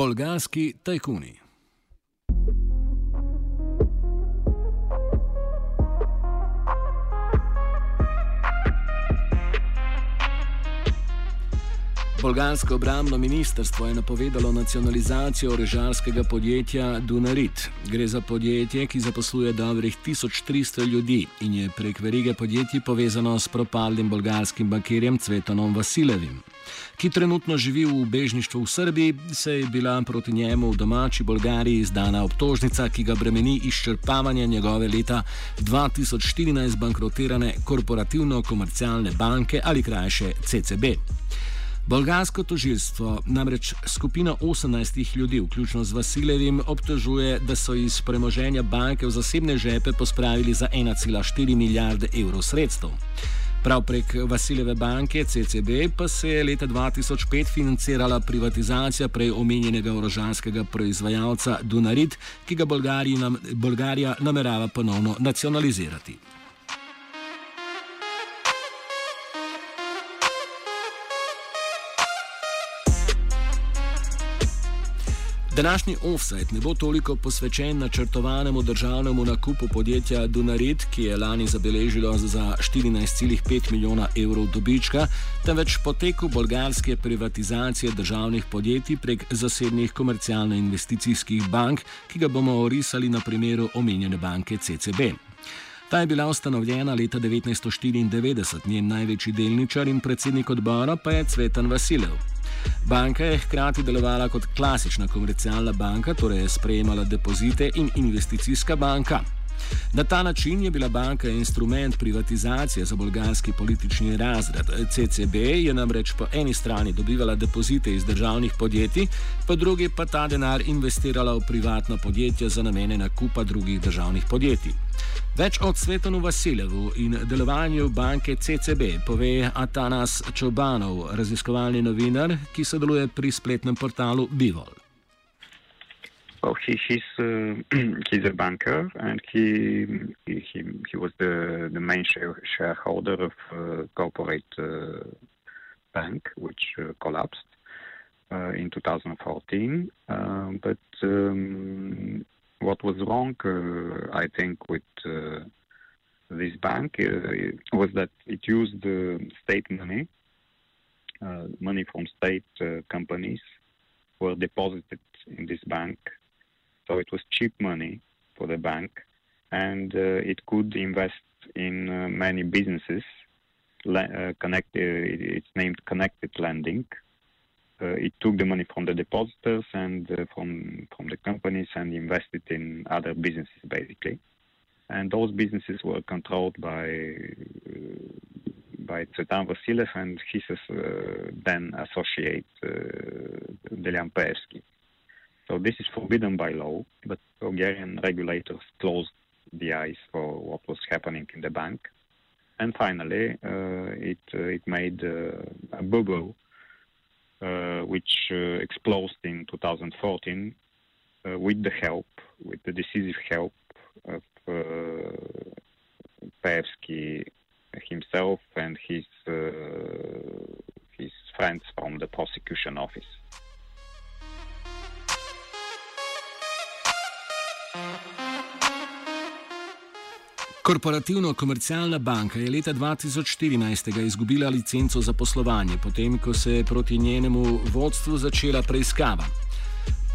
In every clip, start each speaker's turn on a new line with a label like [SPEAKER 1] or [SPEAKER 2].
[SPEAKER 1] Bolgarski tajkuni. Bolgarsko obramno ministrstvo je napovedalo nacionalizacijo režarskega podjetja Dunarit. Gre za podjetje, ki zaposluje dobrih 1300 ljudi in je prek verige podjetij povezano s propadlim bolgarskim bankirjem Cvetonom Vasilevim. Ki trenutno živi v bežništvu v Srbiji, se je bila proti njemu v domači Bolgariji izdana obtožnica, ki ga bremeni izčrpavanje njegove leta 2014 bankrotirane korporativno-komercialne banke ali krajše CCB. Bolgarsko tožilstvo namreč skupina 18 ljudi, vključno z Vasilevim, obtožuje, da so iz premoženja banke v zasebne žepe pospravili za 1,4 milijarde evrov sredstev. Prav prek Vasileve banke CCB pa se je leta 2005 financirala privatizacija prej omenjenega orožanskega proizvajalca Dunarit, ki ga Bolgarija namerava ponovno nacionalizirati. Današnji offset ne bo toliko posvečen načrtovanemu državnemu nakupu podjetja Dunarit, ki je lani zabeležilo za 14,5 milijona evrov dobička, temveč poteku bolgarske privatizacije državnih podjetij prek zasebnih komercialno-investicijskih bank, ki ga bomo orisali na primeru omenjene banke CCB. Ta je bila ustanovljena leta 1994, njen največji delničar in predsednik odbora pa je Cvetan Vasilev. Banka je hkrati delovala kot klasična komercialna banka, torej je sprejemala depozite in investicijska banka. Na ta način je bila banka instrument privatizacije za bolgarski politični razred. CCB je namreč po eni strani dobivala depozite iz državnih podjetij, po drugi pa ta denar investirala v privatna podjetja za namene nakupa drugih državnih podjetij. Več o Svetonu Vasilevu in delovanju banke CCB pove Atanas Čobanov, raziskovalni novinar, ki sodeluje pri spletnem portalu Bivol.
[SPEAKER 2] Well, he, he's uh, he's a banker, and he he he was the the main share, shareholder of uh, corporate uh, bank, which uh, collapsed uh, in 2014. Um, but um, what was wrong, uh, I think, with uh, this bank uh, was that it used state money, money from state companies were deposited in this bank. So it was cheap money for the bank, and it could invest in many businesses. Uh, connect, it's named connected lending, it took the money from the depositors and uh, from from the companies and invested in other businesses basically, and those businesses were controlled by uh, by Tsvetan Vasilev and his then associate Delian Peevski. So this is forbidden by law, but Bulgarian regulators closed the eyes for what was happening in the bank. And finally, uh, it uh, it made uh, a bubble uh, which uh, exploded in 2014 uh, with the help, with the decisive help of Peevski himself and his his friends from the prosecution office.
[SPEAKER 1] Korporativno-komercialna banka je leta 2014 izgubila licenco za poslovanje, potem ko se je proti njenemu vodstvu začela preiskava.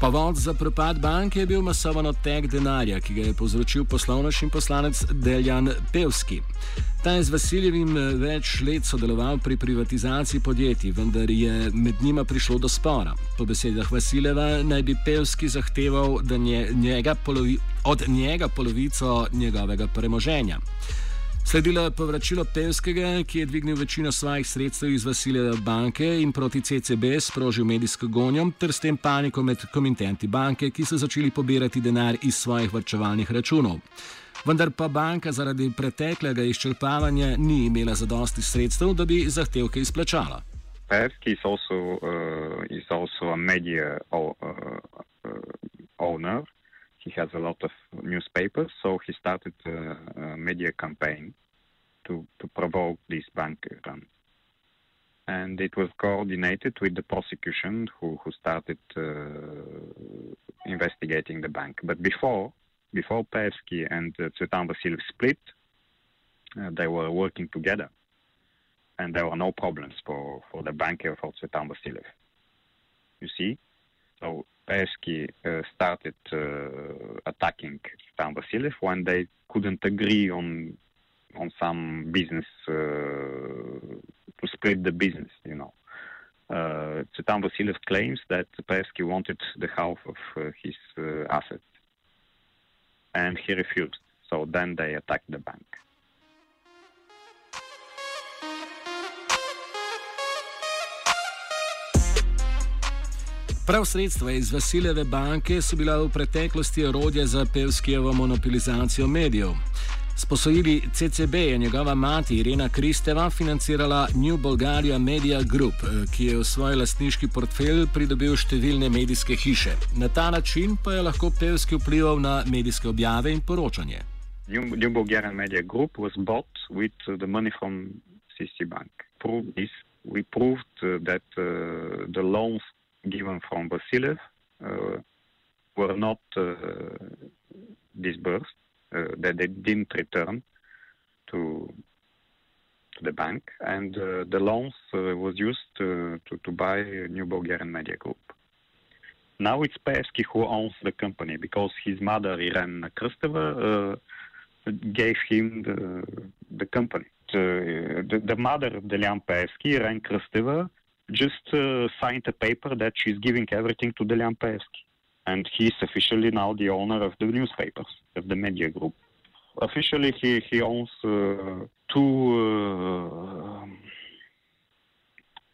[SPEAKER 1] Povod za propad banke je bil masovan odtek denarja, ki ga je povzročil poslovnoš in poslanec Deljan Pevski. Ta je z Vasiljevim eh, več let sodeloval pri privatizaciji podjetij, vendar je med njima prišlo do spora. Po besedah Vasiljeva naj bi Pevski zahteval njega polovi, od njega polovico njegovega premoženja. Sledilo je povračilo Pevskega, ki je dvignil večino svojih sredstev iz Vasiljeve banke in proti CCB sprožil medijsko gonjo, ter s tem paniko med komitenti banke, ki so začeli pobirati denar iz svojih vrčevalnih računov. Vendar pa banka zaradi preteklega izčrpavanja ni imela zadosti sredstev, da bi zahtevke izplačala.
[SPEAKER 2] Pevski je tudi uh, medij uh, uh, owner. he has a lot of newspapers, so he started a, a media campaign to, to provoke this bank run. and it was coordinated with the prosecution who, who started uh, investigating the bank. But before, before Peevski and uh, split, uh, they were working together, and there were no problems for, for the banker for Vasiliev. You see, so Peevski uh, started uh, attacking Vasiliev when they couldn't agree on on some business uh, to split the business, you know. Uh, claims that Peevski wanted the half of uh, his uh, assets, and he refused. So then they attacked the bank.
[SPEAKER 1] Prav sredstva iz Vasiljeve banke so bila v preteklosti orodje za Pevskijevo monopolizacijo medijev. S posojili CCB je njegova mati Irena Kristeva financirala New Bulgaria Media Group, eh, ki je v svoj lastniški portfelj pridobil številne medijske hiše. Na ta način pa je lahko pevski vplival na medijske objave in poročanje.
[SPEAKER 2] New, New Bulgarian Media Group was bought with the money from CC Bank. Prove this, we proved uh, that uh, the loans given from Vasiliev uh, were not uh, disbursed that they didn't return to to the bank, and uh, the loans uh, was used to, to buy a New Bulgarian Media Group. Now it's Peevski who owns the company because his mother, Irene Kristeva, gave him the, the company. The, the, the mother of Delian Peevski, Irene Kristeva, just uh, signed a paper that she's giving everything to Delian Peevski and he's officially now the owner of the newspapers of the media group. Officially, he he owns uh, two uh,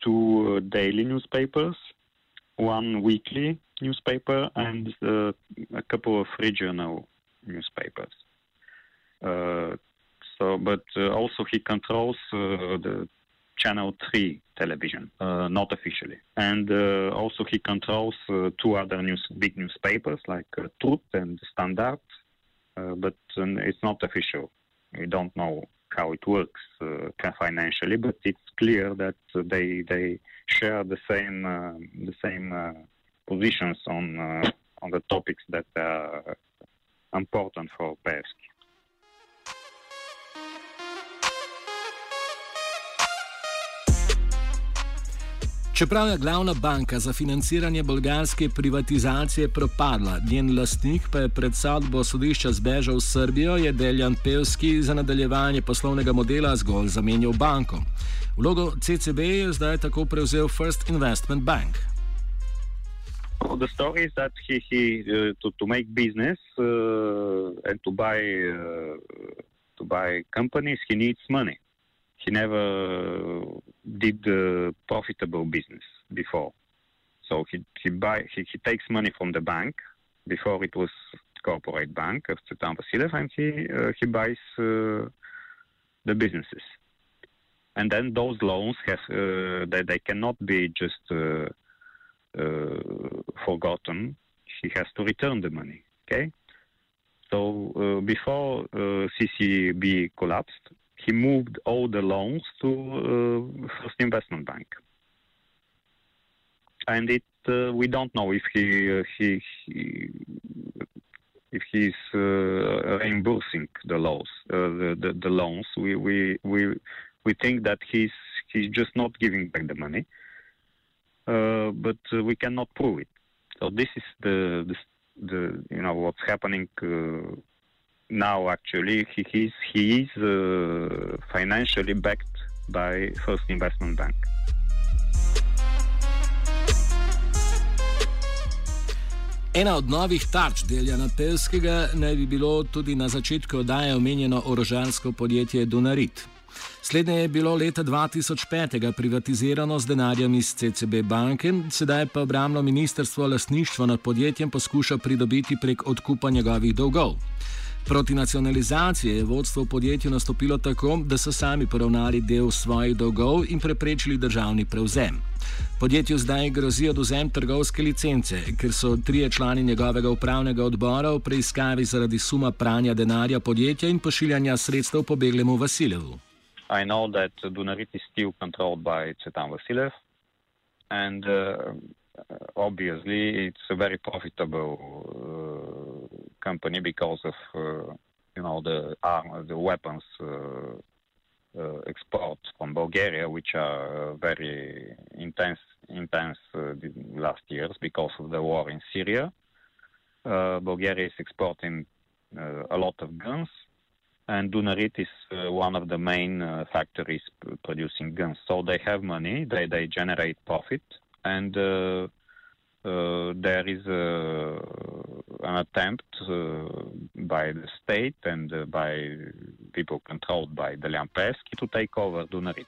[SPEAKER 2] two uh, daily newspapers, one weekly newspaper, and uh, a couple of regional newspapers. So, but also he controls the Channel 3 television, uh, not officially. And uh, also he controls uh, two other news, big newspapers like uh, Truth and Standard, uh, but um, it's not official. We don't know how it works uh, financially, but it's clear that they they share the same the same positions on on the topics that are important for Peevski.
[SPEAKER 1] Čeprav je glavna banka za financiranje bolgarske privatizacije propadla, njen lastnik pa je pred sodbo sodišča zbežal v Srbijo, je Deljan Pevski za nadaljevanje poslovnega modela zgolj zamenjal banko. Vlogo CCB je zdaj tako prevzel First Investment Bank.
[SPEAKER 2] Well, the story is that he, he uh, to, to make business uh, and to buy uh, to buy companies, he needs money. he never did the profitable business before. So he he buy he, he takes money from the bank before it was corporate bank of Tsvetan Vasiliev and he uh, he buys uh, the businesses. And then those loans have uh, they, they cannot be just uh, uh, forgotten. He has to return the money. Okay. So before CCB collapsed, he moved all the loans to uh, First Investment Bank, and it uh, we don't know if he uh, he, he if he's uh, reimbursing the loans the, the, the loans. We we we we think that he's he's just not giving back the money, but we cannot prove it. So this is the the, the you know what's happening now actually he is he is uh, financially backed by First Investment Bank.
[SPEAKER 1] Ena od novih tarč Deljana Pelskega naj bi bilo tudi na začetku oddaje omenjeno orožarsko podjetje Dunarit. Slednje je bilo leta 2005 privatizirano z denarjem iz CCB banke, sedaj pa obramno ministrstvo lasništvo nad podjetjem poskuša pridobiti prek odkupa njegovih dolgov. Proti nacionalizaciji je vodstvo v podjetju nastopilo tako, da so sami poravnali del svojih dolgov in preprečili državni prevzem. Podjetju zdaj grozi oduzem trgovske licence, ker so trije člani njegovega upravnega odbora v preiskavi zaradi suma pranja denarja podjetja in pošiljanja sredstev pobeglemu Vasiljevu.
[SPEAKER 2] I know that Dunarit is still controlled by Tsetan Vasilev, and uh, obviously it's a very profitable company because of uh, you know the arm, the weapons uh, uh, exports from Bulgaria, which are very intense intense last years because of the war in Syria. Bulgaria is exporting a lot of guns and Dunarit is uh, one of the main uh, factories producing guns. So they have money, they, they generate profit, and uh, uh there is uh, an attempt uh, by the state and by people controlled by Delian Peevski to take over Dunarit.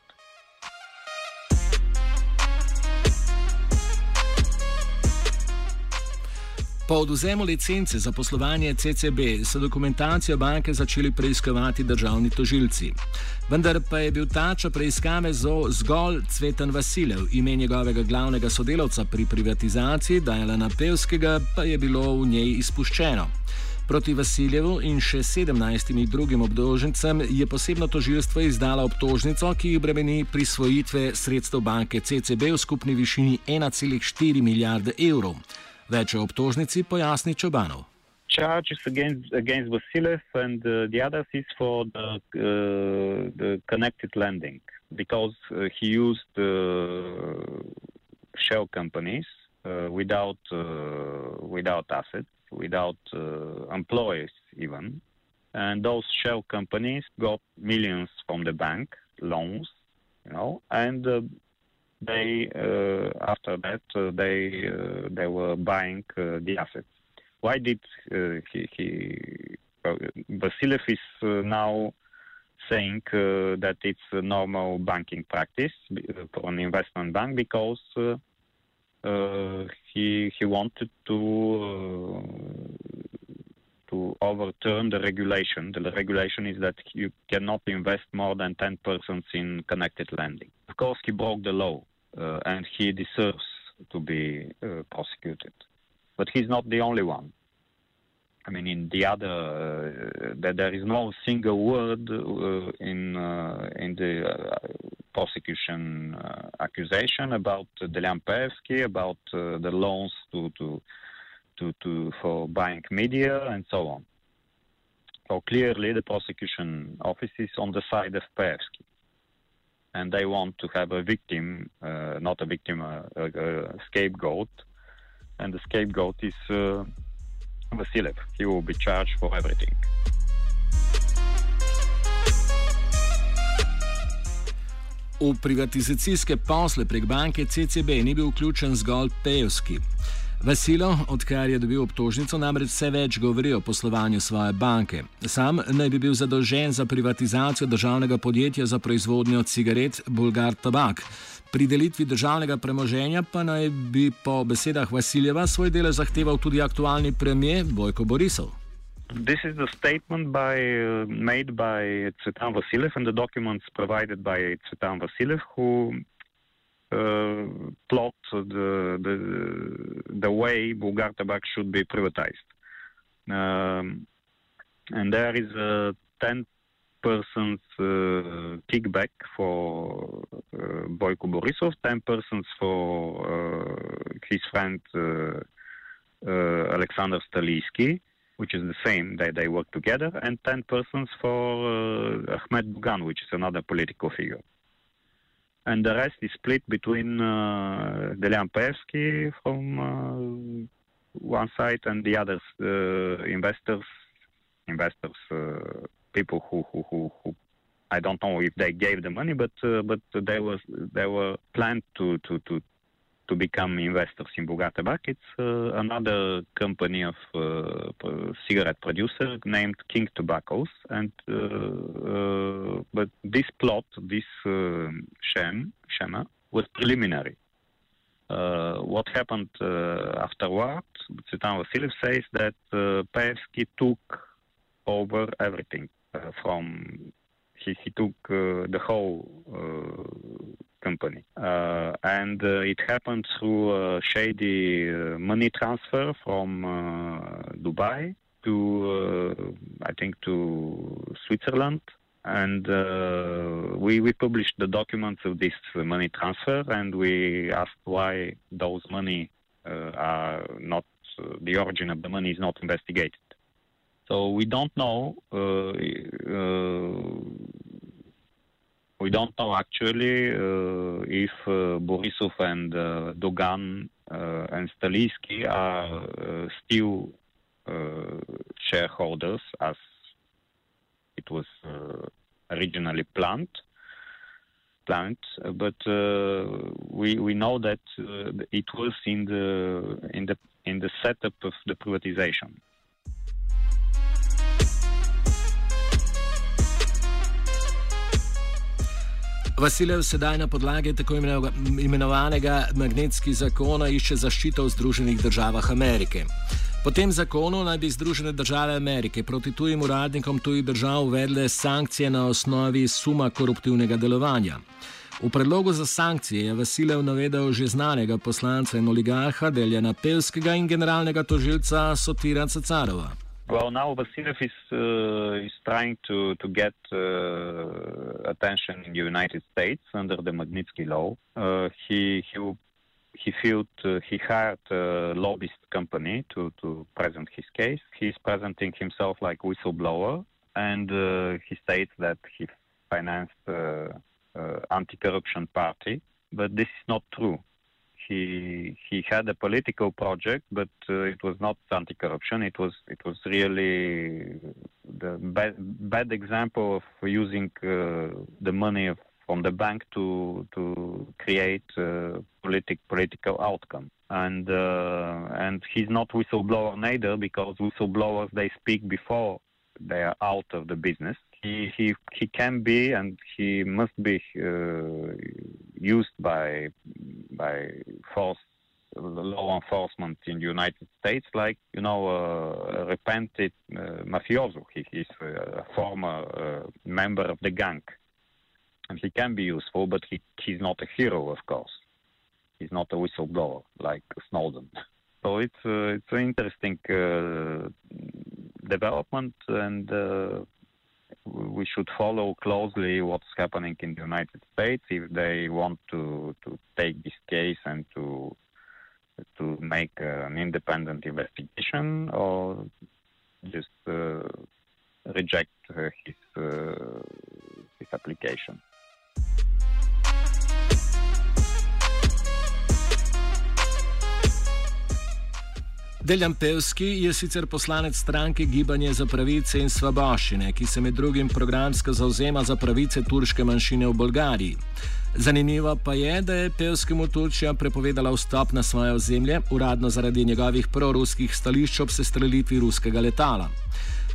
[SPEAKER 1] Po oduzemu licence za poslovanje CCB so dokumentacijo banke začeli preiskovati državni tožilci. Vendar pa je bil tača preiskave zgolj Cvetan Vasilev, ime njegovega glavnega sodelavca pri privatizaciji, Dajlana Pevskega, pa je bilo v njej izpuščeno. Proti Vasiljevu in še 17 drugim obdolžencem je posebno tožilstvo izdalo obtožnico, ki jih bremeni prisvojitve sredstev banke CCB v skupni višini 1,4 milijarde evrov. Več o obtožnici pojasni Čobanov.
[SPEAKER 2] Charges against against Vasilev and uh, the others is for the, uh, the connected lending because uh, he used uh, shell companies uh, without uh, without assets, without uh, employees even, and those shell companies got millions from the bank loans, you know, and uh, they uh, after that uh, they uh, they were buying the assets. Why did he, he Vasilev is now saying uh, that it's a normal banking practice for an investment bank because uh, uh, he he wanted to to overturn the regulation. The regulation is that you cannot invest more than 10 persons in connected lending. Of course, he broke the law. Uh, and he deserves to be uh, prosecuted. But he's not the only one. I mean, in the other, uh, that there is no single word uh, in uh, in the uh, prosecution accusation about Delian Peevski, about the loans to, to to to for buying media and so on. So clearly, the prosecution office is on the side of Peevski and they want to have a victim, uh, not a victim, uh, a, a, scapegoat, and the scapegoat is uh, Vasilev. He will be charged for everything.
[SPEAKER 1] V privatizacijske posle prek banke CCB ni bil vključen zgolj Pejovski. Vasilo, odkar je dobil obtožnico, namreč vse več govori o poslovanju svoje banke. Sam naj bi bil zadolžen za privatizacijo državnega podjetja za proizvodnjo cigaret Bulgar Tabak. Pri delitvi državnega premoženja pa naj bi po besedah Vasiljeva svoj del zahteval tudi aktualni premijer Bojko Borisov.
[SPEAKER 2] This is the statement by, uh, made by Cvetan Vasilev and the documents provided by Cvetan Vasilev, who plot the, the, the way Bulgar should be privatized. Um, and there is a 10 persons uh, kickback for uh, Boyko Borisov, 10 persons for uh, his friend uh, uh, Alexander Stalisky, which is the same, they, they work together, and 10 persons for uh, Ahmed Dogan, which is another political figure and the rest is split between uh, Delian Peevski from uh, one side and the others, uh, investors, investors, uh, people who, who, who, who, I don't know if they gave the money, but uh, but they was they were planned to to to to become investors in Bulgar It's uh, another company of uh, cigarette producer named King Tobaccos, and uh, uh but this plot, this uh, sham, schema, was preliminary. Uh, what happened afterward? Cvetan Vasilev says that uh, Peevski took over everything from he, he took the whole company. Uh, and uh, it happened through shady uh, money transfer from Dubai to, I think, to Switzerland. and uh, we we published the documents of this money transfer, and we asked why those money uh, are not uh, the origin of the money is not investigated. So we don't know. Uh, uh, we don't know actually if Borisov and Dogan and Stalinsky are still shareholders as it was uh, originally planned. Planned, but uh, we we know that uh, it was in the in the in the setup of the privatization.
[SPEAKER 1] Vasilev sedaj na podlagi tako imenovanega magnetskega zakona išče zaščito v Združenih državah Amerike. Po tem zakonu naj bi Združene države Amerike proti tujim uradnikom tujih držav uvedle sankcije na osnovi suma koruptivnega delovanja. V predlogu za sankcije je Vasilev navedel že znanega poslanca in oligarha Deljana Pelskega in generalnega tožilca Sotira Cacarova.
[SPEAKER 2] Well, now Vasilev is, uh, is trying to, to get uh, attention in the United States under the Magnitsky law. Uh, he, he he felt uh, he hired a lobbyist company to, to present his case. He's presenting himself like whistleblower, and uh, he states that he financed uh anti-corruption party, but this is not true. He he had a political project, but uh, it was not anti-corruption. It was it was really the bad, bad example of using uh, the money of from the bank to to create uh, politic political outcome. And uh, and he's not whistleblower neither because whistleblowers they speak before they are out of the business. He he he can be and he must be uh, used by by force law enforcement in the United States, like you know, uh, a repented uh, mafioso. He, he's a former uh, member of the gang and he can be useful, but he, he's not a hero, of course. He's not a whistleblower like Snowden. So it's it's an interesting development, and we should follow closely what's happening in the United States if they want to to take this case and to to make an independent investigation or just uh, reject uh, his uh, his application.
[SPEAKER 1] Deljan Pevski je sicer poslanec stranke Gibanje za pravice in svoboščine, ki se med drugim programsko zauzema za pravice turške manjšine v Bolgariji. Zanimivo pa je, da je Pevskemu Turčija prepovedala vstop na svoje ozemlje, uradno zaradi njegovih proruskih stališč ob sestrelitvi ruskega letala.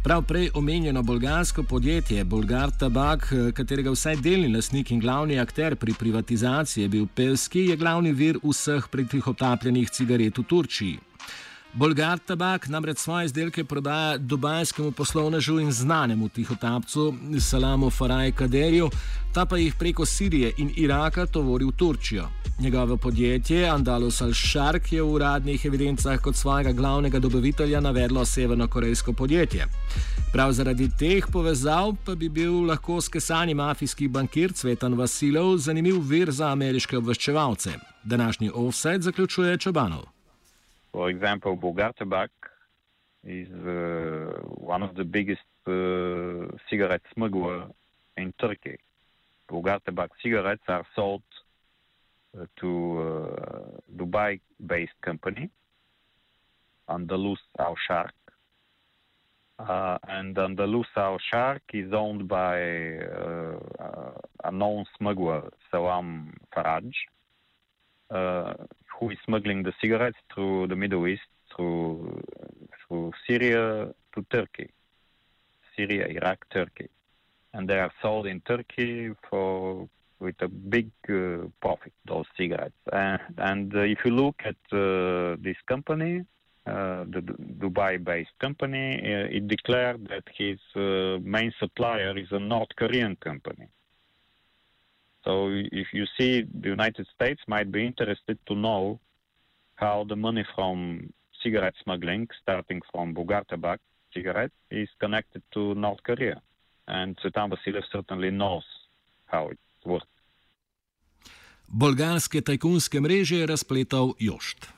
[SPEAKER 1] Prav prej omenjeno bolgarsko podjetje Bolgar Tabak, katerega vsaj delni lasnik in glavni akter pri privatizaciji je bil Pevski, je glavni vir vseh pretihotapljenih cigaret v Turčiji. Bolgar tabak namreč svoje izdelke prodaja dubajskemu poslovnežu in znanemu tihotapcu Salamu Faraj Kaderju, ta pa jih preko Sirije in Iraka tovori v Turčijo. Njegovo podjetje Andalus Al-Shark je v uradnih evidencah kot svojega glavnega dobavitelja navedlo severno-korejsko podjetje. Prav zaradi teh povezav pa bi bil lahko skesani mafijski bankir Cvetan Vasilov zanimiv vir za ameriške obveščevalce. Današnji offset zaključuje Čobanov.
[SPEAKER 2] For example, Bulgartabac is uh, one of the biggest uh, cigarette smugglers in Turkey. Bulgartabac cigarettes are sold uh, to uh, Dubai-based company, Andalus Al Shark. Uh, and Andalus Al Shark is owned by uh, a known smuggler, Salam Faraj who is smuggling the cigarettes through the Middle East, through through Syria to Turkey, Syria, Iraq, Turkey, and they are sold in Turkey for with a big uh, profit. Those cigarettes, and, and uh, if you look at uh, this company. Uh, the Dubai-based company, uh, it declared that his uh, main supplier is a North Korean company. So if you see, the United States might be interested to know how the money from cigarette smuggling, starting from Bulgar Tabak cigarette, is connected to North Korea. and Cvetan Vasilev certainly knows how it works.
[SPEAKER 1] Bolgarske tajkunske mreže je razpletal Jošt.